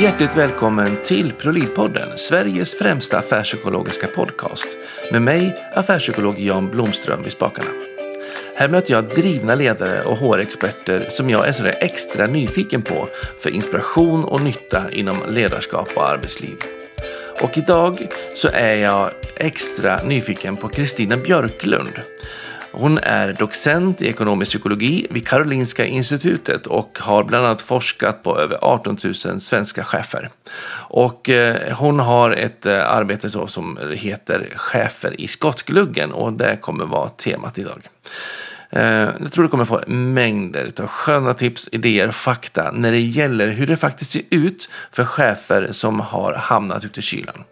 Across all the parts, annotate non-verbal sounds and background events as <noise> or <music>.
Hjärtligt välkommen till Prolidpodden, Sveriges främsta affärspsykologiska podcast. Med mig, affärspsykolog Jan Blomström vid spakarna. Här möter jag drivna ledare och HR-experter som jag är sådär extra nyfiken på för inspiration och nytta inom ledarskap och arbetsliv. Och idag så är jag extra nyfiken på Kristina Björklund. Hon är docent i ekonomisk psykologi vid Karolinska institutet och har bland annat forskat på över 18 000 svenska chefer. Och eh, hon har ett eh, arbete som heter Chefer i skottgluggen och det kommer vara temat idag. Eh, jag tror du kommer få mängder av sköna tips, idéer och fakta när det gäller hur det faktiskt ser ut för chefer som har hamnat ute i kylan.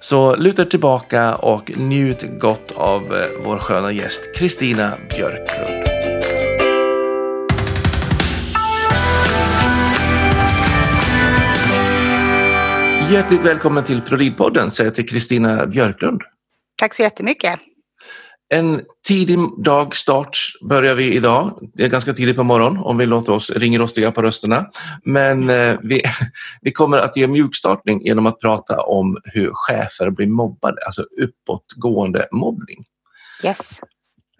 Så luta tillbaka och njut gott av eh, vår sköna gäst Kristina Björklund. Hjärtligt välkommen till ProLid-podden säger jag till Kristina Björklund. Tack så jättemycket. En tidig dagstart börjar vi idag. Det är ganska tidigt på morgonen om vi låter oss ringrostiga på rösterna. Men eh, vi, <laughs> vi kommer att ge mjukstartning genom att prata om hur chefer blir mobbade, alltså uppåtgående mobbning. Yes.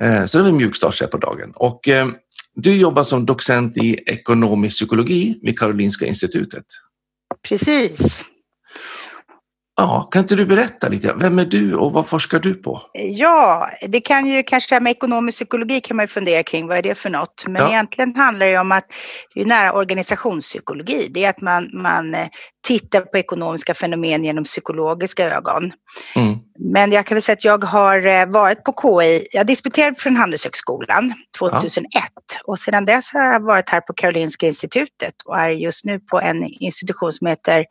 Eh, så det är en mjukstart på dagen. Och, eh, du jobbar som docent i ekonomisk psykologi vid Karolinska institutet. Precis. Ja, kan inte du berätta lite? Vem är du och vad forskar du på? Ja, det kan ju kanske det här med ekonomisk psykologi kan man ju fundera kring, vad är det för något? Men ja. egentligen handlar det om att det är nära organisationspsykologi. Det är att man, man eh, tittar på ekonomiska fenomen genom psykologiska ögon. Mm. Men jag kan väl säga att jag har eh, varit på KI, jag disputerade från Handelshögskolan 2001 ja. och sedan dess har jag varit här på Karolinska institutet och är just nu på en institution som heter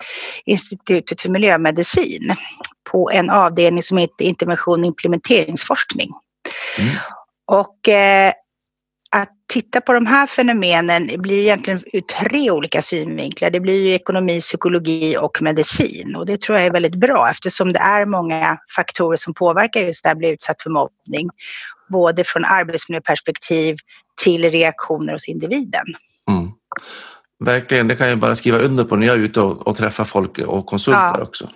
Institutet för miljömedicin på en avdelning som heter intervention och implementeringsforskning. Mm. Och eh, titta på de här fenomenen blir egentligen ur tre olika synvinklar. Det blir ju ekonomi, psykologi och medicin och det tror jag är väldigt bra eftersom det är många faktorer som påverkar just det här bli utsatt för mobbning. Både från arbetsmiljöperspektiv till reaktioner hos individen. Mm. Verkligen, det kan jag bara skriva under på när jag är ute och, och träffar folk och konsulter ja. också.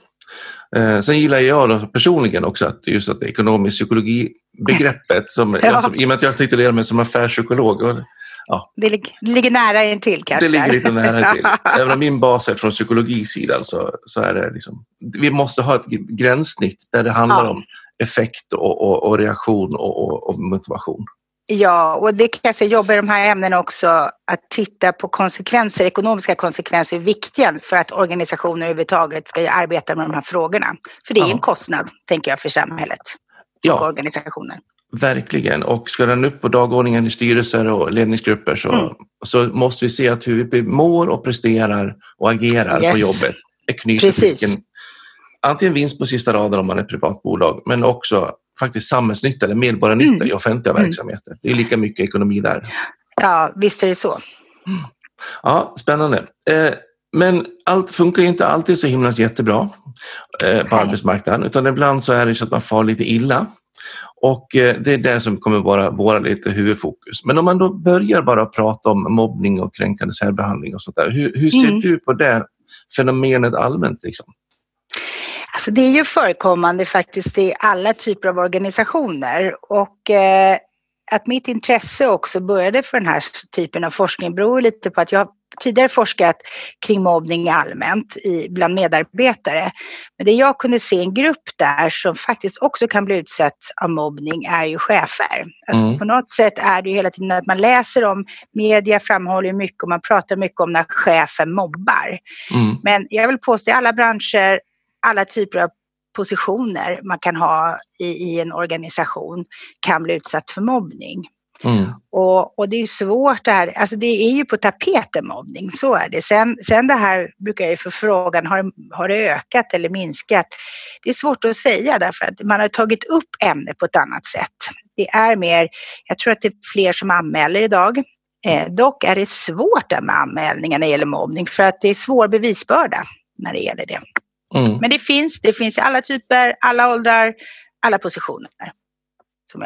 Eh, sen gillar jag då personligen också att just att ekonomisk psykologi-begreppet, som, <laughs> ja. jag, som, i och med att jag titulerar mig som affärspsykolog. Och, ja. det, lig det ligger nära intill kanske? Det ligger lite nära intill. <laughs> Även om min bas är från psykologisidan så, så är det liksom, vi måste ha ett gränssnitt där det handlar ja. om effekt och, och, och reaktion och, och motivation. Ja, och det kan jag jobba i de här ämnena också, att titta på konsekvenser, ekonomiska konsekvenser är viktiga för att organisationer överhuvudtaget ska arbeta med de här frågorna. För det är ja. en kostnad, tänker jag, för samhället och ja. organisationer. Verkligen, och ska den upp på dagordningen i styrelser och ledningsgrupper så, mm. så måste vi se att hur vi mår och presterar och agerar yeah. på jobbet är knutet till antingen vinst på sista raden om man är ett privat bolag, men också faktiskt samhällsnytta eller medborgarnytta mm. i offentliga mm. verksamheter. Det är lika mycket ekonomi där. Ja, visst är det så. Ja, spännande. Eh, men allt funkar inte alltid så himla jättebra eh, på arbetsmarknaden, utan ibland så är det så att man far lite illa. Och eh, det är det som kommer vara våra lite huvudfokus. Men om man då börjar bara prata om mobbning och kränkande särbehandling och sånt där. Hur, hur ser mm. du på det fenomenet allmänt? Liksom? Alltså det är ju förekommande faktiskt i alla typer av organisationer och eh, att mitt intresse också började för den här typen av forskning beror lite på att jag tidigare forskat kring mobbning allmänt i, bland medarbetare. Men det jag kunde se en grupp där som faktiskt också kan bli utsatt av mobbning är ju chefer. Alltså mm. På något sätt är det ju hela tiden att man läser om, media framhåller mycket och man pratar mycket om när chefen mobbar. Mm. Men jag vill påstå i alla branscher alla typer av positioner man kan ha i, i en organisation kan bli utsatt för mobbning. Mm. Och, och, det är svårt det här, alltså det är ju på tapeten mobbning, så är det. Sen, sen det här brukar jag ju få frågan, har, har det ökat eller minskat? Det är svårt att säga därför att man har tagit upp ämnet på ett annat sätt. Det är mer, jag tror att det är fler som anmäler idag. Eh, dock är det svårt med anmälningar när det gäller mobbning för att det är svår bevisbörda när det gäller det. Mm. Men det finns, det finns i alla typer, alla åldrar, alla positioner.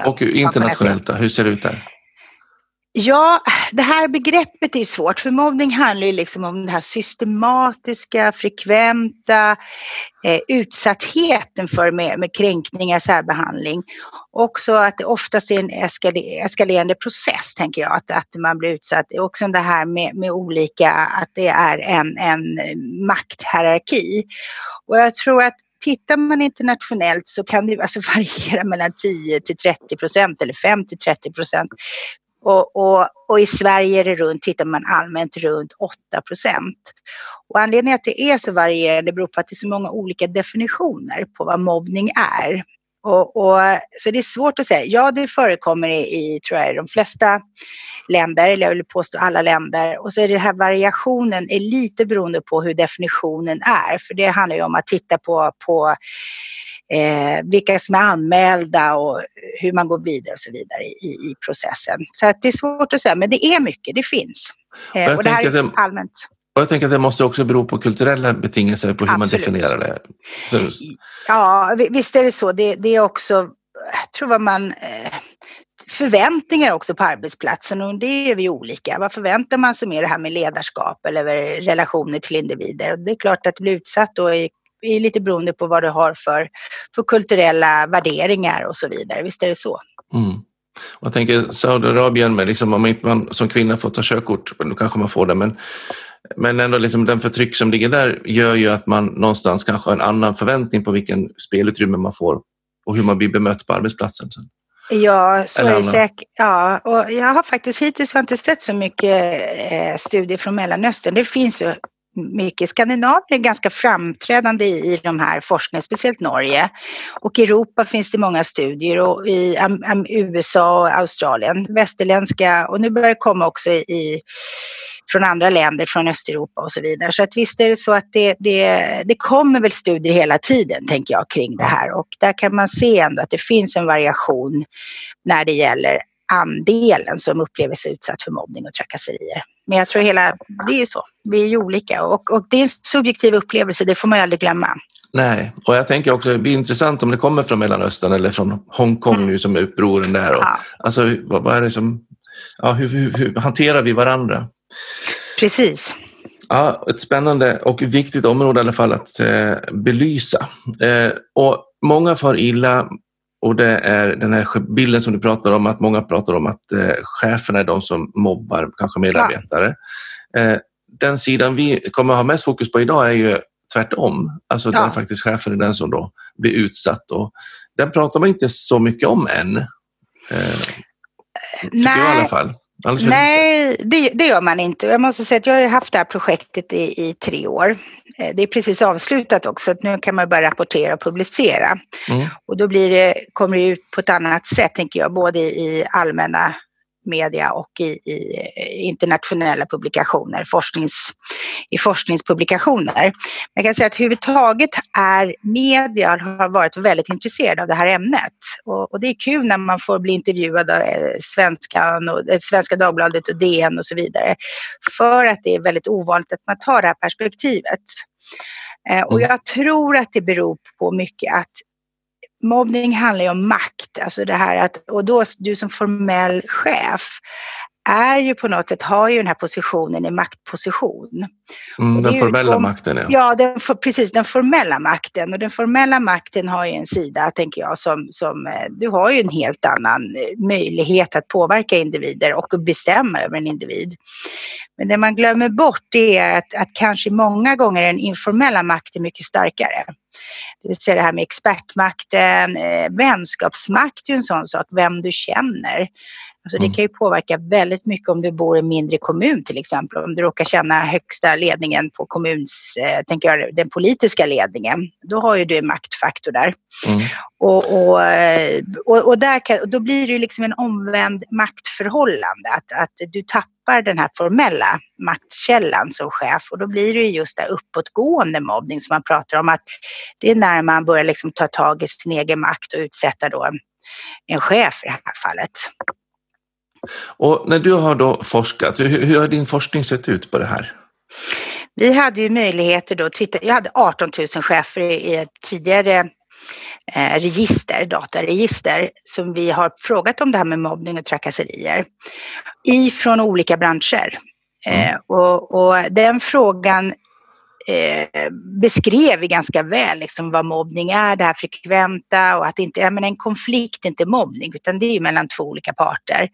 Och internationellt då, hur ser det ut där? Ja, det här begreppet är svårt för mobbning handlar ju liksom om den här systematiska, frekventa eh, utsattheten för med, med kränkningar, särbehandling. Också att det oftast är en eskalerande process, tänker jag, att, att man blir utsatt. Också det här med, med olika, att det är en, en makthierarki. Och jag tror att tittar man internationellt så kan det alltså <laughs> variera mellan 10 till 30 procent eller 5 till 30 procent och, och, och, i Sverige är det runt, tittar man allmänt runt 8 procent. Och anledningen till att det är så varierande beror på att det är så många olika definitioner på vad mobbning är. Och, och, så det är svårt att säga. Ja, det förekommer i, i tror jag, de flesta länder, eller jag vill påstå alla länder. Och så är det här variationen är lite beroende på hur definitionen är. För det handlar ju om att titta på, på eh, vilka som är anmälda och hur man går vidare och så vidare i, i processen. Så det är svårt att säga, men det är mycket, det finns. Eh, och, och det här är allmänt. Och jag tänker att det måste också bero på kulturella betingelser på hur Absolut. man definierar det. Ja, visst är det så. Det, det är också, jag tror vad man eh, förväntningar också på arbetsplatsen och det är vi olika. Vad förväntar man sig med det här med ledarskap eller relationer till individer? Och det är klart att bli utsatt då är är lite beroende på vad du har för, för kulturella värderingar och så vidare. Visst är det så? Mm. Jag tänker Saudiarabien, med liksom, om man som kvinna får ta körkort, då kanske man får det, men, men ändå liksom den förtryck som ligger där gör ju att man någonstans kanske har en annan förväntning på vilken spelutrymme man får och hur man blir bemött på arbetsplatsen. Ja, så är det säkert. Ja, och jag har faktiskt hittills inte sett så mycket eh, studier från Mellanöstern. Det finns ju mycket. Skandinavien är ganska framträdande i de här forskningen, speciellt Norge. Och i Europa finns det många studier och i USA och Australien, västerländska och nu börjar det komma också i från andra länder, från Östeuropa och så vidare. Så att visst är det så att det, det, det kommer väl studier hela tiden, tänker jag, kring det här. Och där kan man se ändå att det finns en variation när det gäller andelen som upplever sig utsatt för mobbning och trakasserier. Men jag tror hela, det är ju så, vi är ju olika och, och det är en subjektiv upplevelse, det får man ju aldrig glömma. Nej, och jag tänker också det blir intressant om det kommer från Mellanöstern eller från Hongkong mm. nu som är upproren där. Och, ja. Alltså vad, vad, är det som, ja, hur, hur, hur hanterar vi varandra? Precis. Ja, ett spännande och viktigt område i alla fall att eh, belysa. Eh, och många far illa och det är den här bilden som du pratar om, att många pratar om att eh, cheferna är de som mobbar kanske medarbetare. Ja. Eh, den sidan vi kommer att ha mest fokus på idag är ju tvärtom. Alltså ja. den faktiskt chefen är den som då blir utsatt. Och den pratar man inte så mycket om än. Eh, Nej. jag i alla fall. Nej, det, det, gör man inte. Jag måste säga att jag har haft det här projektet i, i tre år. Eh, det är precis avslutat också, att nu kan man börja rapportera och publicera. Mm. Och då blir det, kommer det ut på ett annat sätt, tänker jag, både i allmänna media och i, i internationella publikationer, forsknings, i forskningspublikationer. Jag kan säga att överhuvudtaget är media har varit väldigt intresserade av det här ämnet. Och, och det är kul när man får bli intervjuad av eh, Svenska, och, Svenska Dagbladet och DN och så vidare. För att det är väldigt ovanligt att man tar det här perspektivet. Eh, och mm. jag tror att det beror på mycket att mobbning handlar ju om makt, alltså det här att, och då du som formell chef är ju på något sätt, har ju den här positionen i maktposition. Mm, den formella kom, makten ja. Ja, den, precis den formella makten. Och den formella makten har ju en sida, tänker jag, som, som eh, du har ju en helt annan eh, möjlighet att påverka individer och bestämma över en individ. Men det man glömmer bort är att, att kanske många gånger den informella makten är mycket starkare. Det vill säga det här med expertmakten, eh, vänskapsmakt är en sån sak, vem du känner. Alltså det mm. kan ju påverka väldigt mycket om du bor i en mindre kommun till exempel. Om du råkar känna högsta ledningen på kommuns, eh, tänker jag, den politiska ledningen. Då har ju du en maktfaktor där. Mm. Och, och, eh, och, och, där kan, då blir det ju liksom en omvänd maktförhållande. Att, att du tappar den här formella maktkällan som chef och då blir det ju just där uppåtgående mobbning som man pratar om. Att det är när man börjar liksom ta tag i sin egen makt och utsätta då en chef i det här fallet. Och när du har då forskat, hur, hur har din forskning sett ut på det här? Vi hade ju möjligheter då, titta, jag hade 18 000 chefer i ett tidigare register, dataregister, som vi har frågat om det här med mobbning och trakasserier ifrån olika branscher. Mm. Eh, och, och, den frågan eh, beskrev vi ganska väl liksom vad mobbning är, det här frekventa och att inte, ja, men en konflikt är inte mobbning utan det är mellan två olika parter.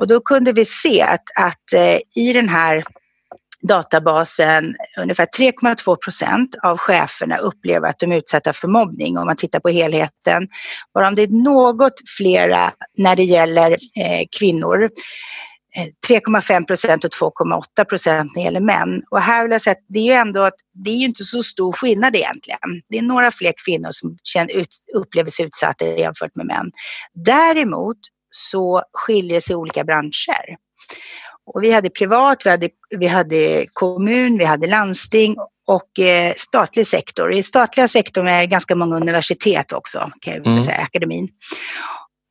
Och då kunde vi se att, att eh, i den här databasen, ungefär 3,2 procent av cheferna upplever att de är utsatta för mobbning om man tittar på helheten. Varav det är något flera när det gäller eh, kvinnor. Eh, 3,5 procent och 2,8 procent när det gäller män. Och här vill jag säga att det är ju ändå att det är ju inte så stor skillnad egentligen. Det är några fler kvinnor som känner, upplever sig utsatta jämfört med män. Däremot så skiljer sig olika branscher. Och vi hade privat, vi hade, vi hade kommun, vi hade landsting och eh, statlig sektor. I statliga sektorn är det ganska många universitet också, kan jag mm. säga, akademin.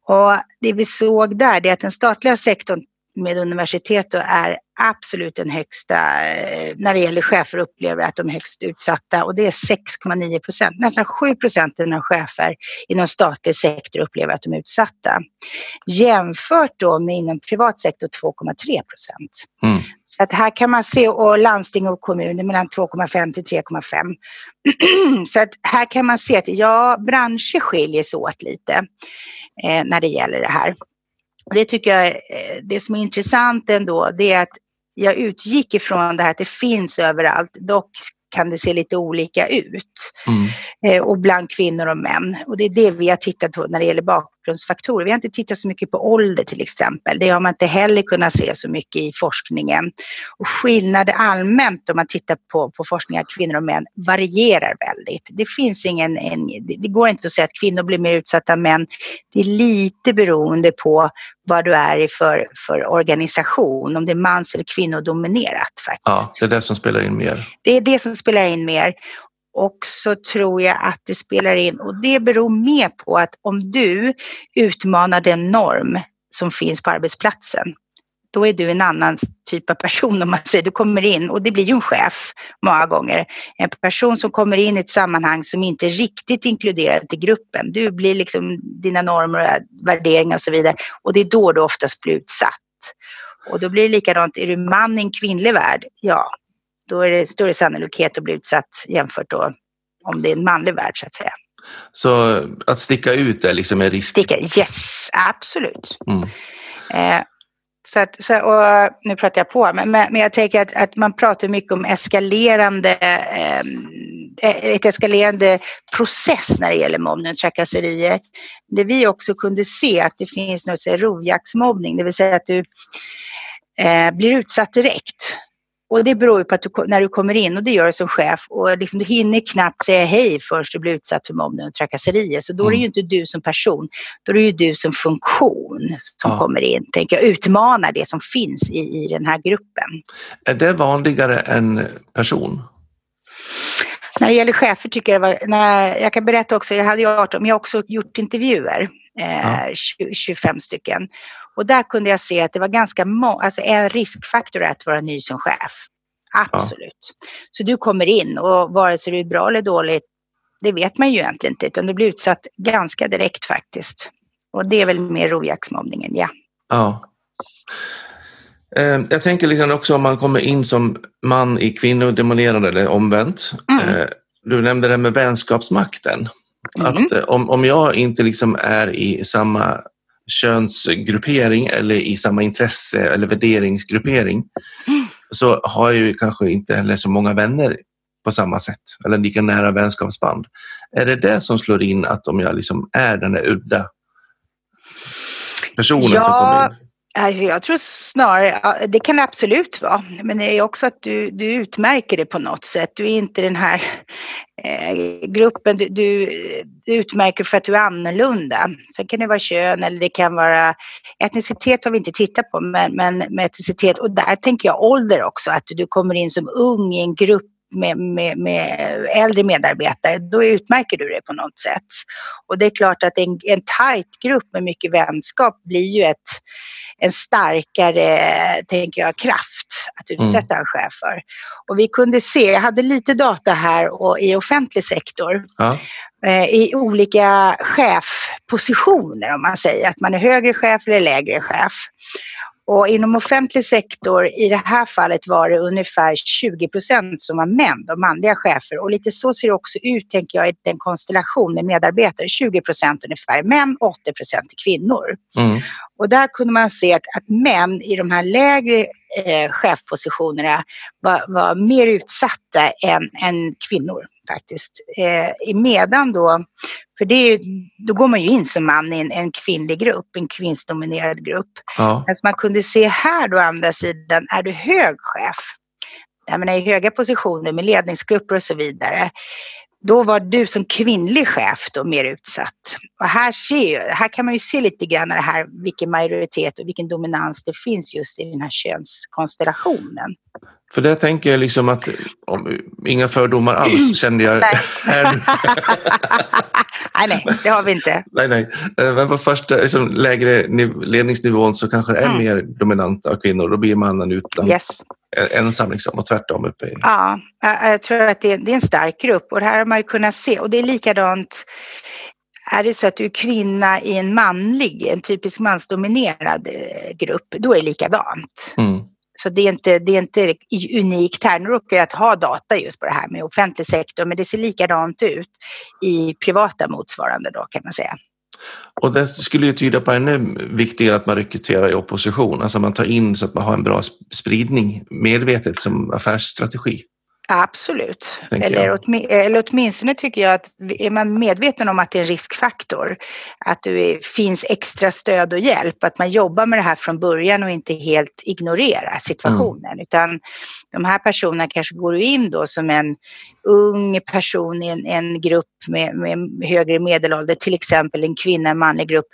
Och det vi såg där, det är att den statliga sektorn med universitet då är absolut den högsta, eh, när det gäller chefer upplever att de är högst utsatta och det är 6,9 procent. Nästan 7 procent av chefer inom statlig sektor upplever att de är utsatta. Jämfört då med inom privat sektor 2,3 procent. Mm. Så att här kan man se, och landsting och kommuner mellan 2,5 till 3,5. <clears throat> Så att här kan man se att ja, branscher skiljer sig åt lite eh, när det gäller det här. Det tycker jag, eh, det som är intressant ändå, det är att jag utgick ifrån det här att det finns överallt. Dock kan det se lite olika ut. Mm. Eh, och bland kvinnor och män. Och det är det vi har tittat på när det gäller bakgrundsfaktorer. Vi har inte tittat så mycket på ålder till exempel. Det har man inte heller kunnat se så mycket i forskningen. Och skillnader allmänt om man tittar på, på forskning av kvinnor och män varierar väldigt. Det finns ingen, en, det går inte att säga att kvinnor blir mer utsatta än män. Det är lite beroende på vad du är i för, för organisation, om det är mans eller kvinnodominerat faktiskt. Ja, det är det som spelar in mer. Det är det som spelar in mer. Och så tror jag att det spelar in, och det beror mer på att om du utmanar den norm som finns på arbetsplatsen, då är du en annan typ av person om man säger. Du kommer in och det blir ju en chef många gånger. En person som kommer in i ett sammanhang som inte är riktigt inkluderad i gruppen. Du blir liksom dina normer och värderingar och så vidare och det är då du oftast blir utsatt. Och då blir det likadant, är du man i en kvinnlig värld, ja, då är det större sannolikhet att bli utsatt jämfört då om det är en manlig värld så att säga. Så att sticka ut är liksom en risk? Sticka, yes, absolut. Mm. Eh, så att, så, och nu pratar jag på, men, men jag tänker att, att man pratar mycket om eskalerande, eh, ett eskalerande process när det gäller mobbning och trakasserier. Det vi också kunde se att det finns något rovjaktsmobbning, det vill säga att du eh, blir utsatt direkt. Och det beror på att du, när du kommer in, och det gör du som chef, och liksom du hinner knappt säga hej först du blir utsatt för mobbning och trakasserier. Så då är det ju mm. inte du som person, då är det ju du som funktion som ja. kommer in, tänker jag, utmanar det som finns i, i den här gruppen. Är det vanligare än person? När det gäller chefer tycker jag, var, när, jag kan berätta också, jag hade ju 18, men jag har också gjort intervjuer, eh, ja. 25 stycken. Och där kunde jag se att det var ganska många, alltså en riskfaktor att vara ny som chef. Absolut. Ja. Så du kommer in och vare sig du är bra eller dåligt, det vet man ju egentligen inte, utan du blir utsatt ganska direkt faktiskt. Och det är väl mer rovjaktsmobbningen, ja. Ja. Eh, jag tänker liksom också om man kommer in som man i kvinnodominerande eller omvänt. Mm. Eh, du nämnde det här med vänskapsmakten. Mm. Att eh, om, om jag inte liksom är i samma könsgruppering eller i samma intresse eller värderingsgruppering mm. så har jag ju kanske inte heller så många vänner på samma sätt eller lika nära vänskapsband. Är det det som slår in att om jag liksom är den där udda personen ja, som kommer in? Alltså jag tror snarare, det kan det absolut vara, men det är också att du, du utmärker det på något sätt. Du är inte den här eh, gruppen, du, du, utmärker för att du är annorlunda. Sen kan det vara kön eller det kan vara etnicitet har vi inte tittat på, men, men med etnicitet och där tänker jag ålder också, att du kommer in som ung i en grupp med, med, med, äldre medarbetare, då utmärker du det på något sätt. Och det är klart att en, en tajt grupp med mycket vänskap blir ju ett, en starkare, tänker jag, kraft att utsätta mm. en chef för. Och vi kunde se, jag hade lite data här och i offentlig sektor. Ja. eh, i olika chefpositioner om man säger att man är högre chef eller lägre chef. Och inom offentlig sektor, i det här fallet var det ungefär 20 procent som var män, de manliga chefer. Och lite så ser det också ut, tänker jag, i den konstellationen medarbetare. 20 procent ungefär män, 80 procent kvinnor. Mm. Och där kunde man se att, att män i de här lägre eh, chefpositionerna var, var mer utsatta än, än kvinnor faktiskt. Eh, medan då, för det är, då går man ju in som man i en, en kvinnlig grupp, en kvinnsdominerad grupp. Ja. Att man kunde se här då andra sidan, är du hög chef, jag menar, i höga positioner med ledningsgrupper och så vidare, då var du som kvinnlig chef då mer utsatt. Och här, ser, här kan man ju se lite grann det här, vilken majoritet och vilken dominans det finns just i den här könskonstellationen. För det tänker jag liksom att, om, inga fördomar alls mm. kände jag. nej, <laughs> <laughs> nej, det har vi inte. Nej, nej. Eh, men på första liksom, lägre ledningsnivån så kanske det är mm. mer dominant av kvinnor. Då blir mannen utan. Yes ensam liksom, och tvärtom uppe i... Ja, jag tror att det är, det är en stark grupp och det här har man ju kunnat se och det är likadant är det så att du är kvinna i en manlig, en typisk mansdominerad eh, grupp, då är det likadant. Mm. Så det är, inte, det är inte unikt här. Nu råkar jag ha data just på det här med offentlig sektor, men det ser likadant ut i privata motsvarande då kan man säga. Och det skulle ju tyda på ännu viktigare att man rekryterar i opposition, alltså man tar in så att man har en bra spridning medvetet som affärsstrategi. Absolut. Eller, åtmi eller åtminstone tycker jag att är man medveten om att det är en riskfaktor, att det finns extra stöd och hjälp, att man jobbar med det här från början och inte helt ignorerar situationen. Mm. Utan de här personerna kanske går in då som en ung person i en, en grupp med, med högre medelålder, till exempel en kvinna, en manlig grupp,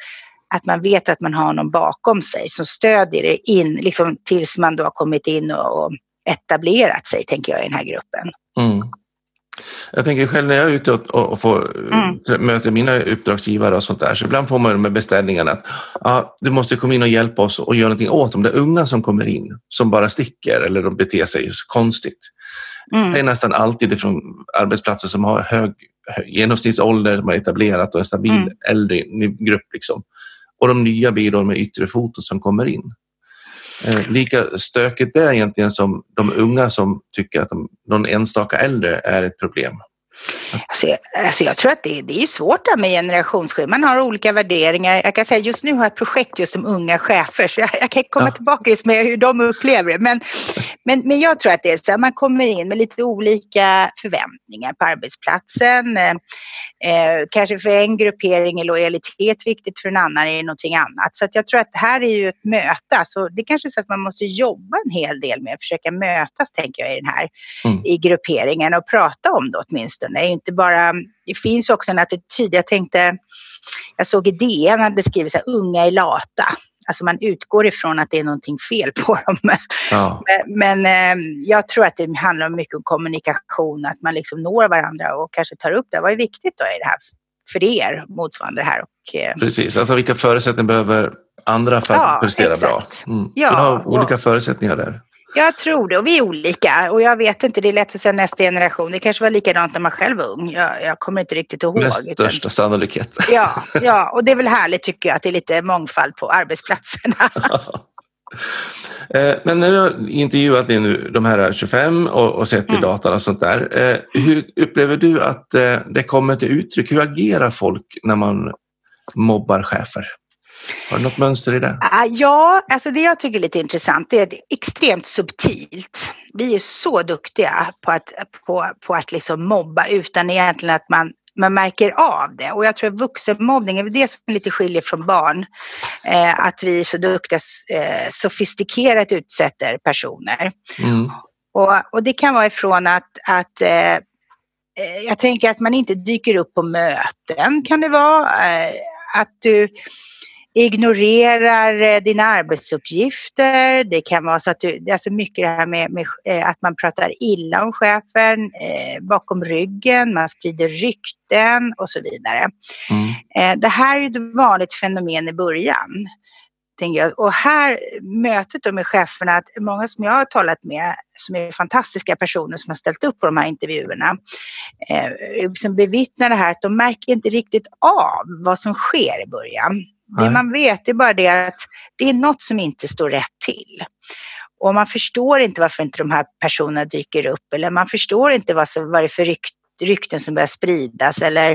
att man vet att man har någon bakom sig som stödjer in, liksom tills man då har kommit in och, och etablerat sig, tänker jag, i den här gruppen. Mm. Jag tänker själv när jag är ute och, och får mm. möta mina uppdragsgivare och sånt där, så ibland får man de här beställningarna att ja, du måste komma in och hjälpa oss och göra någonting åt dem. Det är unga som kommer in, som bara sticker eller de beter sig konstigt. Mm. Det är nästan alltid från arbetsplatser som har hög, hög genomsnittsålder, de har etablerat och en stabil mm. äldre grupp. Liksom. Och de nya blir de med yttre foto som kommer in. Eh, lika stökigt det är egentligen som de unga som tycker att de, någon enstaka äldre är ett problem. Alltså alltså jag tror att det, det är svårt där med generationsskillnad. Man har olika värderingar. Jag kan säga just nu har jag ett projekt just om unga chefer så jag, jag kan komma ja. tillbaka just med hur de upplever det. Men, men, men jag tror att det är så att man kommer in med lite olika förväntningar på arbetsplatsen. Eh, eh, kanske för en gruppering är lojalitet viktigt, för en annan är det någonting annat. Så jag tror att det här är ju ett möte. Alltså det är kanske är så att man måste jobba en hel del med att försöka mötas, tänker jag, i den här mm. i grupperingen och prata om det åtminstone. Det, är inte bara, det finns också en attityd. Jag tänkte, jag såg i DN att det skrivit så här, unga är lata. Alltså man utgår ifrån att det är någonting fel på dem. <laughs> Ja. Men, men eh, jag tror att det handlar mycket om kommunikation, att man liksom når varandra och kanske tar upp det. Vad är viktigt då i det här för er, motsvarande det här? Och, eh, Precis, alltså vilka förutsättningar behöver andra för att ja, prestera exakt. bra? Mm. Ja, Vi har olika och, förutsättningar där. Jag tror det och vi är olika och jag vet inte, det är lätt att säga nästa generation. Det kanske var likadant när man själv var ung. Jag, jag kommer inte riktigt ihåg. Med största sannolikhet. Ja, ja, och det är väl härligt tycker jag att det är lite mångfald på arbetsplatserna. <laughs> Eh, men när du har intervjuat nu, de här 25 och, och sett i mm. datan och sånt där. Eh, hur upplever du att eh, det kommer till uttryck? Hur agerar folk när man mobbar chefer? Har du något mönster i det? Ah, ja, alltså det jag tycker är lite intressant det är extremt subtilt. Vi är så duktiga på att, på, på att liksom mobba utan egentligen att man man märker av det. Och jag tror att vuxenmobbning är det som lite skiljer från barn. Eh, att vi är så duktiga, eh, sofistikerat utsätter personer. Mm. Och, och, det kan vara ifrån att, att eh, eh jag tänker att man inte dyker upp på möten kan det vara. Eh, att du ignorerar eh, dina arbetsuppgifter. Det kan vara så att du, alltså mycket det här med, med eh, att man pratar illa om chefen eh, bakom ryggen, man sprider rykten och så vidare. Mm. Eh, det här är ett vanligt fenomen i början. någonting. Och här, mötet då med cheferna, att många som jag har talat med, som är fantastiska personer som har ställt upp på de här intervjuerna, eh, som bevittnar det här att de märker inte riktigt av vad som sker i början. Det man vet är bara det att det är något som inte står rätt till. Och man förstår inte varför inte de här personerna dyker upp eller man förstår inte vad, som, vad det är för rykt, rykten som börjar spridas. Eller,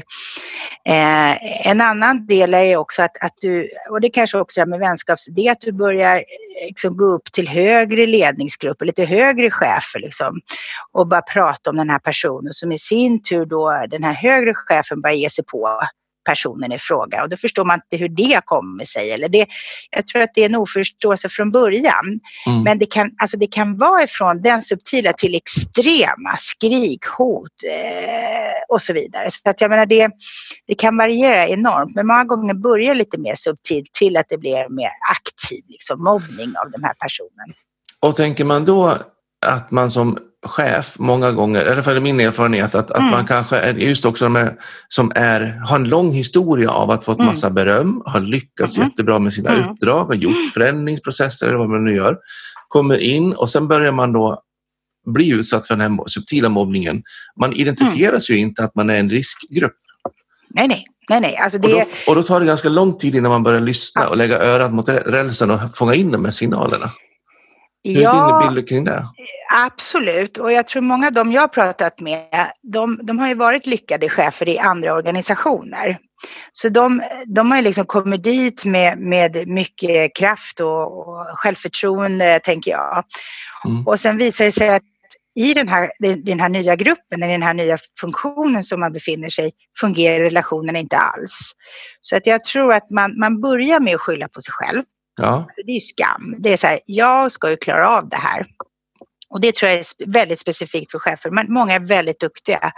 eh, en annan del är också att, att du, och det kanske också är med vänskaps, det är att du börjar liksom gå upp till högre ledningsgrupper, lite högre chefer liksom, och bara prata om den här personen som i sin tur då den här högre chefen börjar ge sig på personen i fråga och då förstår man inte hur det kommer sig. Eller det, jag tror att det är en oförståelse från början. Mm. Men det kan, alltså det kan vara ifrån den subtila till extrema skrik, hot eh, och så vidare. Så att jag menar det, det kan variera enormt men många gånger börjar lite mer subtilt till att det blir mer aktiv liksom, mobbning av den här personen. Och tänker man då att man som chef många gånger, eller för min erfarenhet, att, mm. att man kanske är just också med, som är, har en lång historia av att fått mm. massa beröm, har lyckats mm. jättebra med sina mm. uppdrag, har gjort mm. förändringsprocesser eller vad man nu gör, kommer in och sen börjar man då bli utsatt för den här subtila mobbningen. Man identifieras ju inte att man är en riskgrupp. Nej, nej. Nej, nej. Alltså det... och, då, och då tar det ganska lång tid innan man börjar lyssna ja. och lägga örat mot rälsen och fånga in de här signalerna. Hur ja, är din bild kring det? Absolut, och jag tror många av dem jag har pratat med, de, de har ju varit lyckade chefer i andra organisationer. Så de, de har ju liksom kommit dit med, med mycket kraft och, och självförtroende, tänker jag. Mm. Och sen visar det sig att i den här, den här nya gruppen, i den här nya funktionen som man befinner sig fungerar relationerna inte alls. Så att jag tror att man, man börjar med att skylla på sig själv. Ja. Det är ju skam. Det är så här, jag ska ju klara av det här. Och det tror jag är väldigt specifikt för chefer. Men många är väldigt duktiga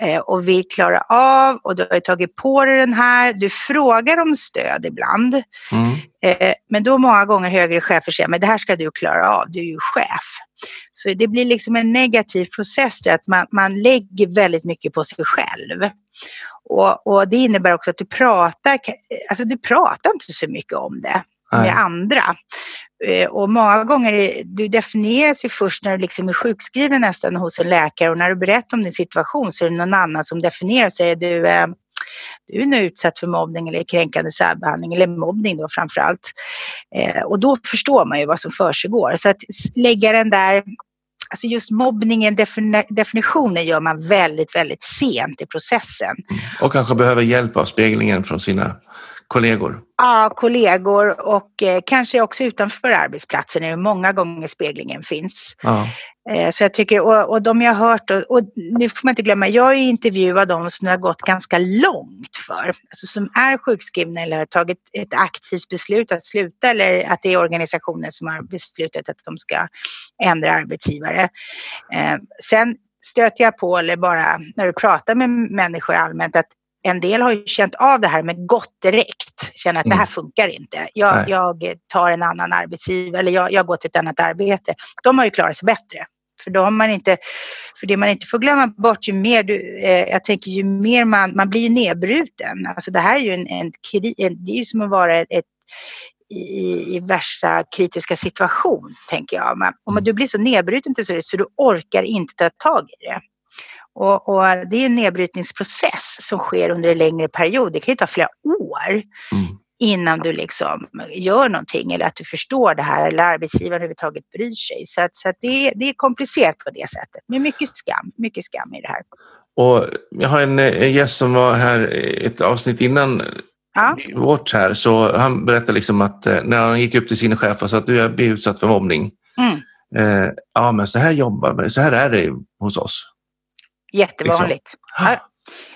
eh, och vill klara av och du har tagit på dig den här. Du frågar om stöd ibland. Mm. Eh, men då många gånger högre chefer säger men det här ska du klara av, du är ju chef. Så det blir liksom en negativ process där att man, man lägger väldigt mycket på sig själv. Och, och, det innebär också att du pratar, alltså du pratar inte så mycket om det med Nej. andra. Eh, och många gånger, du definieras ju först när du liksom är sjukskriven nästan hos en läkare och när du berättar om din situation så är det någon annan som definierar och säger du, eh, du är nu utsatt för mobbning eller kränkande särbehandling eller mobbning då framförallt. Eh, och då förstår man ju vad som försiggår. Så att lägga den där Alltså just mobbningen, definitionen gör man väldigt, väldigt sent i processen. Och kanske behöver hjälp av speglingen från sina kollegor? Ja, kollegor och eh, kanske också utanför arbetsplatsen är många gånger speglingen finns. Ja. Eh, så jag tycker, och, och de jag har hört, och, och, nu får man inte glömma, jag har ju intervjuat de som har gått ganska långt för, alltså som är sjukskrivna eller har tagit ett aktivt beslut att sluta eller att det är organisationen som har beslutat att de ska ändra arbetsgivare. Eh, sen stöter jag på, eller bara när du pratar med människor allmänt, att en del har ju känt av det här med gott direkt, känner att mm. det här mm. funkar inte. Jag, jag, tar en annan arbetsgivare eller jag, jag går till ett annat arbete. De har ju klarat sig bättre. För då har man inte, för det man inte får glömma bort, ju mer du, eh, jag tänker ju mer man, man blir nedbruten. Alltså det här är ju en, en, en det är ju som att vara ett, i, i, värsta kritiska situation, tänker jag. Men om mm. du blir så nedbruten till slut så du orkar inte ta tag i det. Och, och, det är en nedbrytningsprocess som sker under en längre period. Det kan ju ta flera år mm. innan du liksom gör någonting eller att du förstår det här eller arbetsgivaren överhuvudtaget bryr sig. Så, att, så att det, det, är komplicerat på det sättet. Men mycket skam, mycket skam i det här. Och jag har en, en gäst som var här ett avsnitt innan ja. vårt här, så han berättade liksom att eh, när han gick upp till sin chef och sa att du är utsatt för mobbning. Mm. Eh, ja, men så här jobbar så här är det hos oss. Jättevanligt. Liksom. Ja.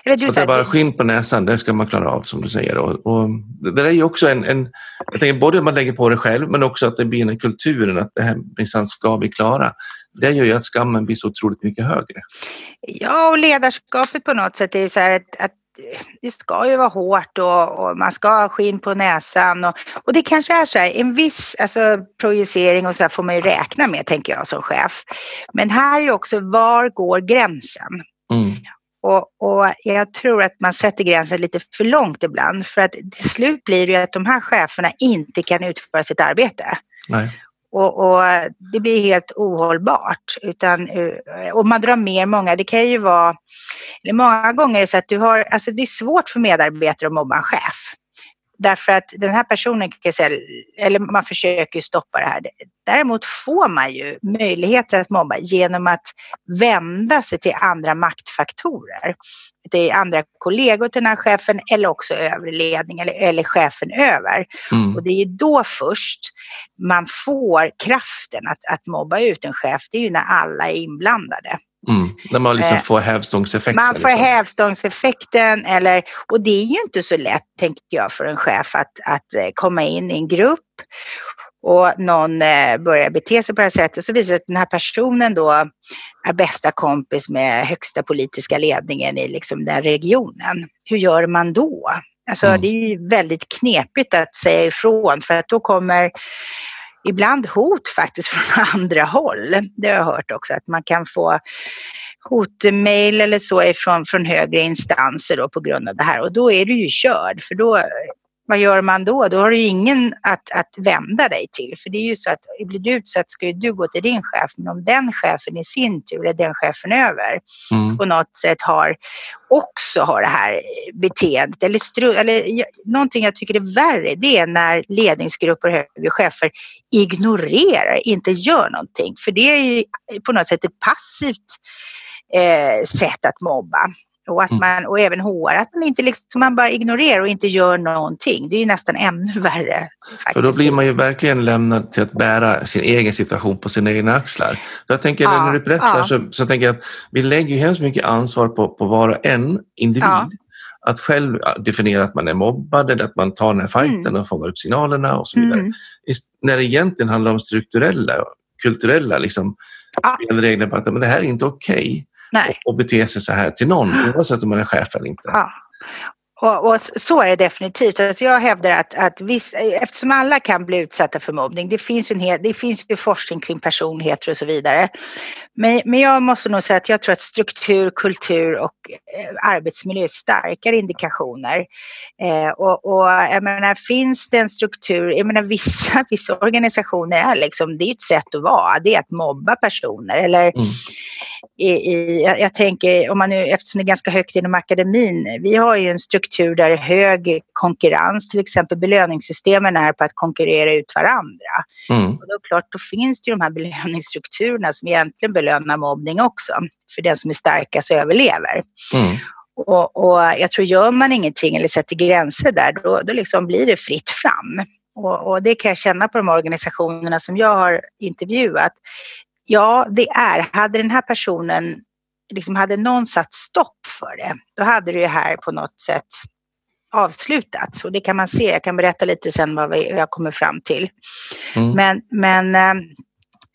Eller du, så det är bara skinn på näsan, det ska man klara av som du säger. Och, och det är ju också en, en, jag tänker både att man lägger på det själv men också att det blir en kulturen att det här minsann ska vi klara. Det gör ju att skammen blir så otroligt mycket högre. Ja, och ledarskapet på något sätt är så här att, att det ska ju vara hårt och, och, man ska ha skinn på näsan. Och, och det kanske är så här, en viss alltså, projicering och så får man ju räkna med, tänker jag som chef. Men här är ju också, var går gränsen? Mm. Och, och, jag tror att man sätter gränsen lite för långt ibland för att till slut blir det ju att de här cheferna inte kan utföra sitt arbete. Nej. Och, och, eh, det blir helt ohållbart. Utan, eh, och man drar med många, det kan ju vara, många gånger är det så att du har, alltså det är svårt för medarbetare att mobba en chef. Därför att den här personen kan säga, eller man försöker stoppa det här. Däremot får man ju möjligheter att mobba genom att vända sig till andra maktfaktorer. Det är andra kollegor till den här chefen eller också övre ledning eller, eller chefen över. Mm. Och det är då först man får kraften att, att mobba ut en chef. Det är ju när alla är inblandade. Mm, när man liksom eh, får hävstångseffekten. Man får liksom. hävstångseffekten eller, och det är ju inte så lätt, tänker jag, för en chef att, att eh, komma in i en grupp och någon eh, börjar bete sig på det här sättet så visar det att den här personen då är bästa kompis med högsta politiska ledningen i liksom den regionen. Hur gör man då? Alltså mm. det är ju väldigt knepigt att säga ifrån för att då kommer ibland hot faktiskt <laughs> från andra håll. Det har jag hört också, att man kan få hotmail eller så ifrån, från högre instanser då på grund av det här och då är du ju körd för då vad gör man då? Då har du ingen att, att vända dig till. För det är ju så att blir du utsatt ska du gå till din chef. Men om den chefen i sin tur, är den chefen över, mm. på något sätt har också har det här beteendet. Eller, stru, eller någonting jag tycker är värre, det är när ledningsgrupper och högre chefer ignorerar, inte gör någonting. För det är ju på något sätt ett passivt eh, sätt att mobba. Och, att mm. man, och även HR, att man inte liksom, man bara ignorerar och inte gör någonting. Det är ju nästan ännu <laughs> värre. Faktiskt. För då blir man ju verkligen lämnad till att bära sin egen situation på sina egna axlar. jag tänker, ja, när du berättar ja. så, så tänker jag att vi lägger ju hemskt mycket ansvar på, på var och en individ. Ja. Att själv definiera att man är mobbad eller att man tar den här fighten mm. och fångar upp signalerna och så vidare. Mm. När det egentligen handlar om strukturella, kulturella liksom, spelregler på att men det här är inte okej. Okay. Nej. och bete sig så här till någon, oavsett om man är chef eller inte. Ja. Och, och, så är det definitivt. Alltså jag hävdar att, att viss, eftersom alla kan bli utsatta för mobbning, det finns, en hel, det finns ju forskning kring personligheter och så vidare. Men, men jag måste nog säga att jag tror att struktur, kultur och eh, arbetsmiljö är starkare indikationer. Eh, och, och jag menar, finns det en struktur, jag menar vissa, <laughs> vissa organisationer är liksom, det är ett sätt att vara, det är att mobba personer eller mm i, i, jag tänker, om man nu, eftersom det är ganska högt inom akademin, vi har ju en struktur där hög konkurrens, till exempel belöningssystemen är på att konkurrera ut varandra. Mm. Och då, klart, då finns det ju de här belöningsstrukturerna som egentligen belönar mobbning också, för den som är starkast överlever. Mm. Och, och, jag tror, gör man ingenting eller sätter gränser där, då, då liksom blir det fritt fram. Och, och, det kan jag känna på de organisationerna som jag har intervjuat. Ja, det är. Hade den här personen, liksom hade någon satt stopp för det, då hade det här på något sätt avslutats. Och det kan man se, jag kan berätta lite sen vad jag kommer fram till. Mm. Men, men eh,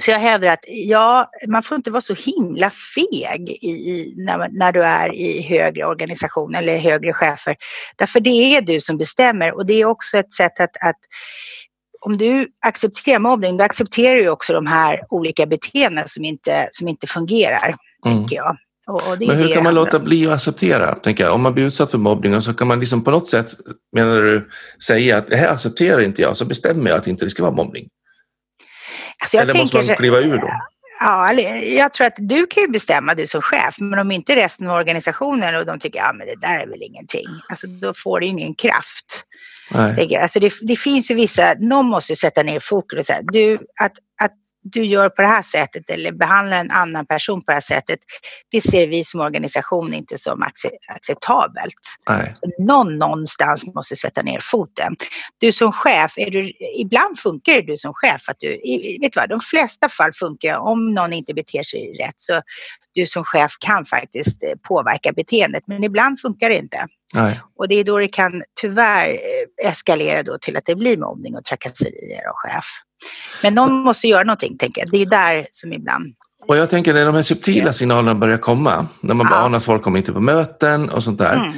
så jag hävdar att ja, man får inte vara så himla feg i, i, när, när du är i högre organisation eller högre chefer. Därför det är du som bestämmer och det är också ett sätt att, att om du accepterar mobbning, då accepterar du också de här olika beteendena som inte, som inte fungerar, mm. tänker jag. Och, och Men hur kan man låta bli att acceptera? Tänker jag. Om man blir utsatt för mobbning så kan man liksom på något sätt, menar du, säga att det här accepterar inte jag, så bestämmer jag att inte det ska vara mobbning. Alltså Eller måste man kliva ur då? Ja, jag tror att du kan ju bestämma du som chef, men om inte resten av organisationen och de tycker ja men det där är väl ingenting, alltså då får du ingen kraft. Alltså det, det, finns ju vissa, någon måste sätta ner fokus och säga, du, att, att du gör på det här sättet eller behandlar en annan person på det här sättet, det ser vi som organisation inte som acceptabelt. Nej. Någon någonstans måste sätta ner foten. Du som chef, är du, ibland funkar det du som chef att du, vet du vad, de flesta fall funkar om någon inte beter sig rätt så du som chef kan faktiskt eh, påverka beteendet, men ibland funkar det inte. Nej. Och det är då det kan tyvärr eh, eskalera då till att det blir mobbning och trakasserier av chef. Men någon måste göra någonting, tänker jag. Det är där som ibland och jag tänker när de här subtila signalerna börjar komma, när man ja. anar att folk kommer inte på möten och sånt där. Mm.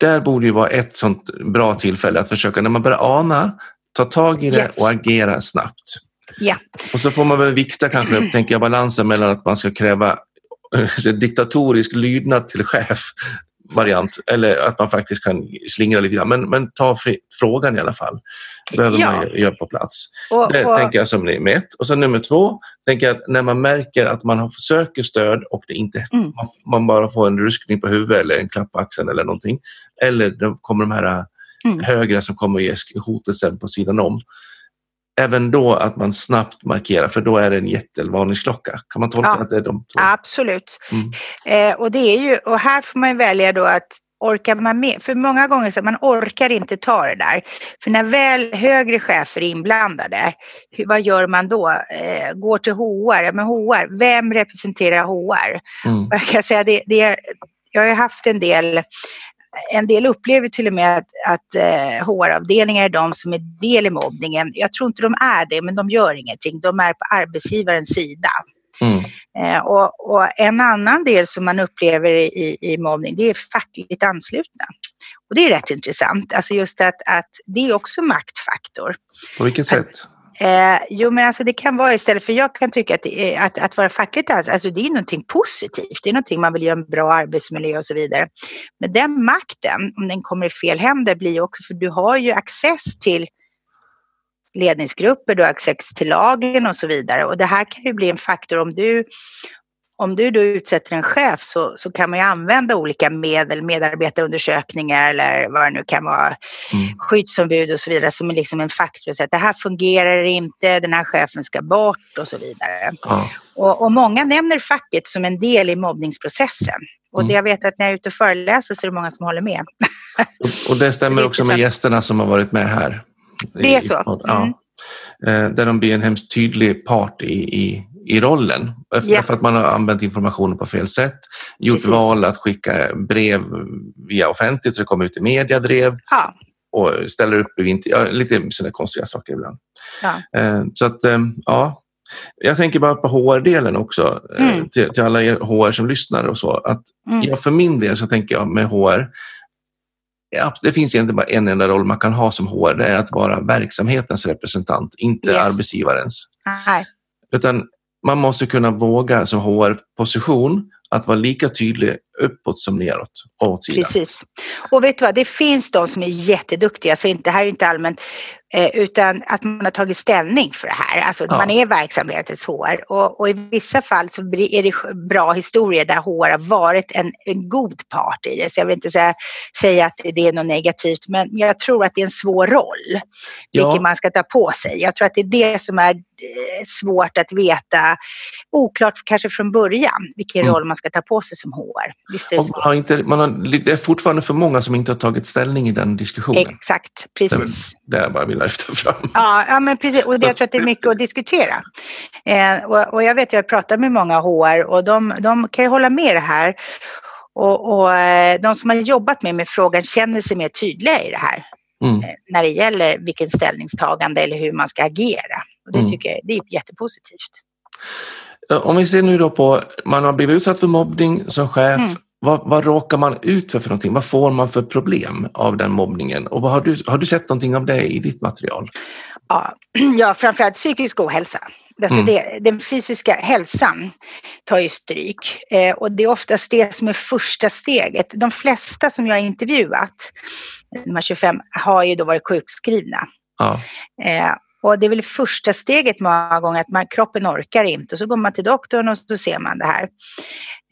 Där borde ju vara ett sånt bra tillfälle att försöka, när man börjar ana, ta tag i det yes. och agera snabbt. Ja. Och så får man väl vikta kanske, mm. <clears throat> tänker jag, balansen mellan att man ska kräva <laughs> diktatorisk lydnad till chef variant eller att man faktiskt kan slingra lite grann. Men, men ta frågan i alla fall. behöver ja. man göra på plats. Och, det och... tänker jag som nummer ett. Och sen nummer två, tänker jag att när man märker att man söker stöd och det inte, mm. man bara får en ruskning på huvudet eller en klapp på axeln eller någonting. Eller då kommer de här mm. högre som kommer att ge hotelsen på sidan om även då att man snabbt markerar för då är det en jättevarningsklocka. Kan man tolka ja, att det är de två? Absolut. Mm. Eh, och, det är ju, och här får man välja då att orkar man med? För många gånger så man orkar inte ta det där. För när väl högre chefer är inblandade, hur, vad gör man då? Eh, går till HR, men HR, vem representerar HR? Mm. Jag kan säga det, det är, jag har haft en del en del upplever till och med att, att eh, HR-avdelningar är de som är del i mobbningen. Jag tror inte de är det, men de gör ingenting. De är på arbetsgivarens sida. Mm. Eh, och, och, en annan del som man upplever i, i mobbning, det är fackligt anslutna. Och det är rätt intressant, alltså just att, att det är också maktfaktor. På vilket sätt? Eh, jo, men alltså det kan vara istället för jag kan tycka att, är, att, att vara fackligt anställd, alltså det är någonting positivt. Det är någonting man vill göra en bra arbetsmiljö och så vidare. Men den makten, om den kommer i fel händer, blir ju också för du har ju access till ledningsgrupper, du har access till lagen och så vidare. Och det här kan ju bli en faktor om du om du då utsätter en chef så, så kan man ju använda olika medel, medarbetarundersökningar eller vad det nu kan vara, mm. skyddsombud och så vidare som är liksom en faktor. Så att det här fungerar inte, den här chefen ska bort och så vidare. Ja. Och, och, många nämner facket som en del i mobbningsprocessen. Och mm. det jag vet att när jag är ute och föreläser så är det många som håller med. och, det stämmer också med gästerna som har varit med här. Det är så. Ja. Mm. Eh, där de blir en hemskt tydlig part i, i i rollen. Yeah. För att man har använt informationen på fel sätt. Gjort Precis. val att skicka brev via offentligt så det kommer ut i media drev. Ja. Och ställer upp i ja, lite sådana konstiga saker ibland. Eh, så att, eh, ja. Jag tänker bara på HR-delen också, eh, mm. till, till, alla er HR som lyssnar och så. Att mm. ja, för min del så tänker jag med HR, ja, det finns egentligen bara en enda roll man kan ha som HR, det är att vara verksamhetens representant, inte yes. arbetsgivarens. Nej. Utan man måste kunna våga som HR-position att vara lika tydlig uppåt som neråt och åt sidan. Precis. Och vet du vad, det finns de som är jätteduktiga, så det här är inte allmänt, eh, utan att man har tagit ställning för det här. Alltså ja. man är verksamhetens HR och, och, i vissa fall så är det bra historier där HR har varit en, en god part i det. Så jag vill inte säga, säga att det är något negativt, men jag tror att det är en svår roll, ja. vilket man ska ta på sig. Jag tror att det är det som är eh, svårt att veta, oklart kanske från början, vilken mm. roll man ska ta på sig som HR. Visst är det, man har inte, man har, det är fortfarande för många som inte har tagit ställning i den diskussionen. Exakt, precis. Det är bara vill lyfta fram. Ja, ja men precis. Och det, jag tror att det är mycket att diskutera. Eh, och, och, jag vet, jag pratar med många HR och de, de kan ju hålla med det här. Och, och eh, de som har jobbat med, med frågan känner sig mer tydliga i det här. Mm. Eh, när det gäller vilken ställningstagande eller hur man ska agera. Och det mm. tycker jag det är jättepositivt. Om vi ser nu då på, man har blivit utsatt för mobbning som chef. Mm. Vad, vad råkar man ut för för någonting? Vad får man för problem av den mobbningen? Och vad har, du, har du sett någonting av det i ditt material? Ja, <clears throat> ja framförallt psykisk ohälsa. Alltså mm. det, den fysiska hälsan tar ju stryk eh, och det är oftast det som är första steget. De flesta som jag har intervjuat, de här 25, har ju då varit sjukskrivna. Ja. Eh, och det är väl första steget många gånger att man, kroppen orkar inte och så går man till doktorn och så ser man det här.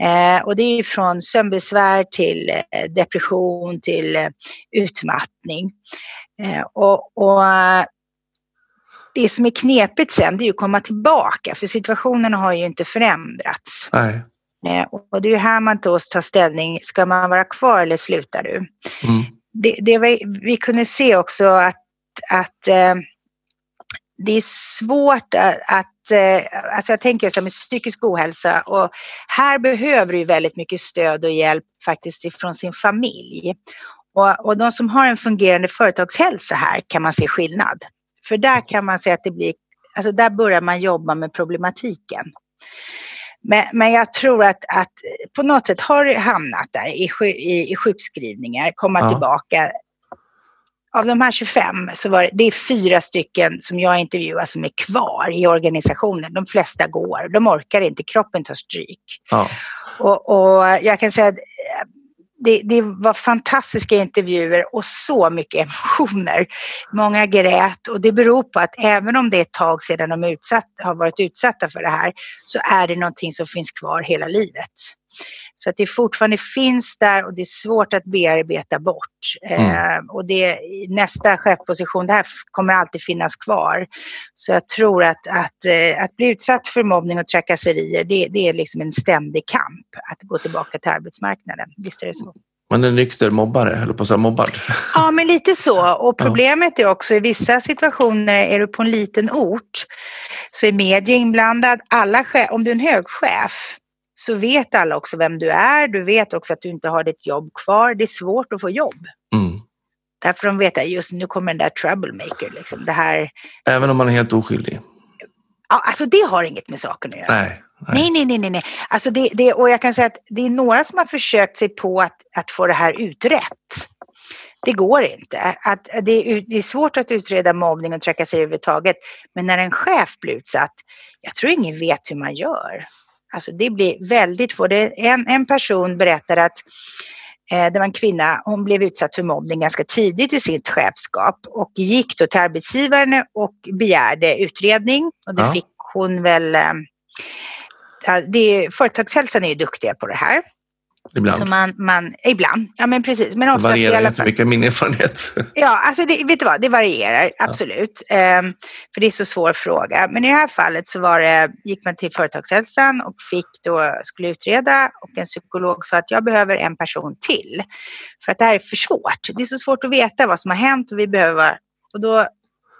Eh, och det är från sömnbesvär till eh, depression till eh, utmattning. Eh, och, och, det som är knepigt sen det är att komma tillbaka för situationen har ju inte förändrats. Nej. Eh, och det är här man då tar ställning, ska man vara kvar eller slutar du? Mm. Det, det vi, vi kunde se också att, att eh, det är svårt att, alltså jag tänker med psykisk ohälsa och här behöver du väldigt mycket stöd och hjälp faktiskt ifrån sin familj. Och, och de som har en fungerande företagshälsa här kan man se skillnad. För där kan man se att det blir, alltså där börjar man jobba med problematiken. Men, men jag tror att, att på något sätt har det hamnat där i, i, i sjukskrivningar, komma ja. tillbaka av de här 25 så var det, det är fyra stycken som jag intervjuar som är kvar i organisationen. De flesta går, de orkar inte, kroppen tar stryk. Ja. Och, och jag kan säga att eh, det, det, var fantastiska intervjuer och så mycket emotioner. Många grät och det beror på att även om det är ett tag sedan de utsatt, har varit utsatta för det här så är det någonting som finns kvar hela livet. Så att det fortfarande finns där och det är svårt att bearbeta bort. Mm. Eh, och det, nästa chefposition, det här kommer alltid finnas kvar. Så jag tror att, att, eh, att bli utsatt för mobbning och trakasserier, det, det är liksom en ständig kamp att gå tillbaka till arbetsmarknaden. Visst är det så. Man är nykter mobbare, eller på att säga mobbad. <laughs> Ja, men lite så. Och problemet är också i vissa situationer, är du på en liten ort, så är media inblandad. Alla, om du är en hög chef, så vet alla också vem du är. Du vet också att du inte har ditt jobb kvar. Det är svårt att få jobb. Mm. Därför de vet att just nu kommer den där troublemaker. Liksom. Det här... Även om man är helt oskyldig? Ja, alltså det har inget med saken att göra. Nej. Nej, nej, nej, nej. nej. Alltså det, det, och jag kan säga att det är några som har försökt sig på att, att få det här utrett. Det går inte. Att, det, är, det är svårt att utreda mobbning och trakasserier överhuvudtaget. Men när en chef blir utsatt, jag tror ingen vet hur man gör. Alltså det blir väldigt få. En, en person berättade att eh, det var en kvinna, hon blev utsatt för mobbning ganska tidigt i sitt chefskap och gick då till arbetsgivaren och begärde utredning och det ja. fick hon väl eh, det, företagshälsan är ju duktiga på det här. Ibland. Så man, man, ibland, ja men precis. Men ofta det varierar i alla fall. mycket, min erfarenhet. <laughs> Ja, alltså det, vet du vad, det varierar absolut. Ja. Um, för det är så svår fråga. Men i det här fallet så var det, gick man till företagshälsan och fick då, skulle utreda och en psykolog sa att jag behöver en person till. För att det här är för svårt. Det är så svårt att veta vad som har hänt och vi behöver, och då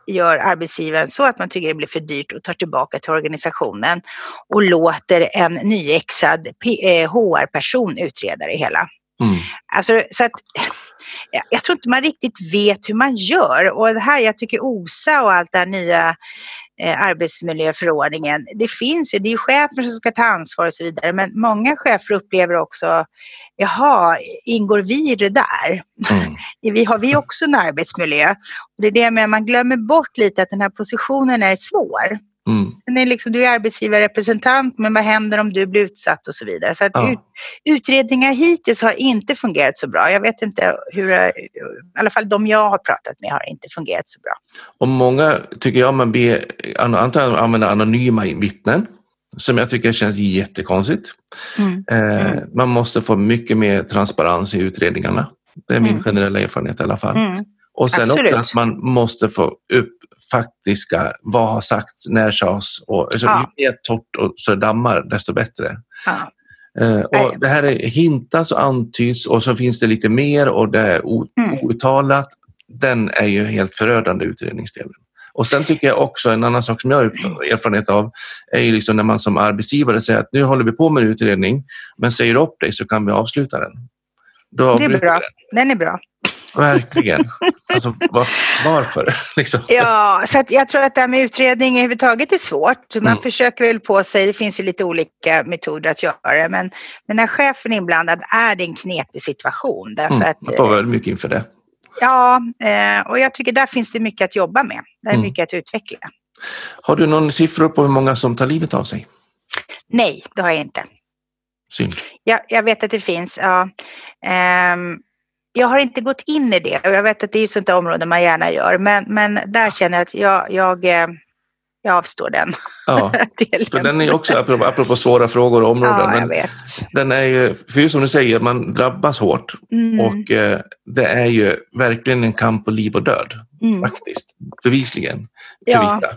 gör arbetsgivaren så att man tycker det blir för dyrt och tar tillbaka till organisationen och låter en nyexad HR-person utreda det hela. Mm. Alltså, så att, jag tror inte man riktigt vet hur man gör och det här, jag tycker OSA och allt det här nya eh, arbetsmiljöförordningen, det finns ju, det är chefen som ska ta ansvar och så vidare, men många chefer upplever också, jaha, ingår vi i det där? Mm. <laughs> vi har vi också en arbetsmiljö? Och det är det med, man glömmer bort lite att den här positionen är svår. Mm. Den är liksom, du är arbetsgivarrepresentant, men vad händer om du blir utsatt och så vidare. Så ja. ut, utredningar hittills har inte fungerat så bra. Jag vet inte hur, i alla fall de jag har pratat med har inte fungerat så bra. Och många, tycker jag, man ber, antagligen använder anonyma vittnen som jag tycker känns jättekonstigt. Mm. Eh, mm. man måste få mycket mer transparens i utredningarna. Det är min mm. generella erfarenhet i alla fall. Mm. Och sen Absolut. också att man måste få upp faktiska, vad har sagts, när sades och alltså, ja. ju mer torrt och så dammar desto bättre. Ja. Uh, och det här är hintas och antyds och så finns det lite mer och det är mm. outtalat. Den är ju helt förödande utredningsdelen. Och sen tycker jag också en annan sak som jag har erfarenhet av är ju liksom när man som arbetsgivare säger att nu håller vi på med en utredning men säger upp dig så kan vi avsluta den. Det är bra. Den är bra. Verkligen. Alltså, var, varför? <laughs> Liksom. Ja, så jag tror att det här med utredning överhuvudtaget är svårt. Man mm. försöker väl på sig, det finns ju lite olika metoder att göra det, men, men när chefen är inblandad är det en knepig situation. Därför mm. att, man får väl mycket inför det. Ja, eh, och jag tycker där finns det mycket att jobba med. Där är mm. mycket att utveckla. Har du någon siffror på hur många som tar livet av sig? Nej, det har jag inte. Synd. Jag, jag vet att det finns. Ja. Um, jag har inte gått in i det och jag vet att det är ett sånt där område man gärna gör. Men, men där känner jag att jag, jag, eh, jag avstår den. Ja, <laughs> för den är också, apropå, apropå svåra frågor och områden, ja, jag vet. den är ju, för som du säger, man drabbas hårt mm. och eh, det är ju verkligen en kamp på liv och död, mm. faktiskt, bevisligen, för ja. vissa.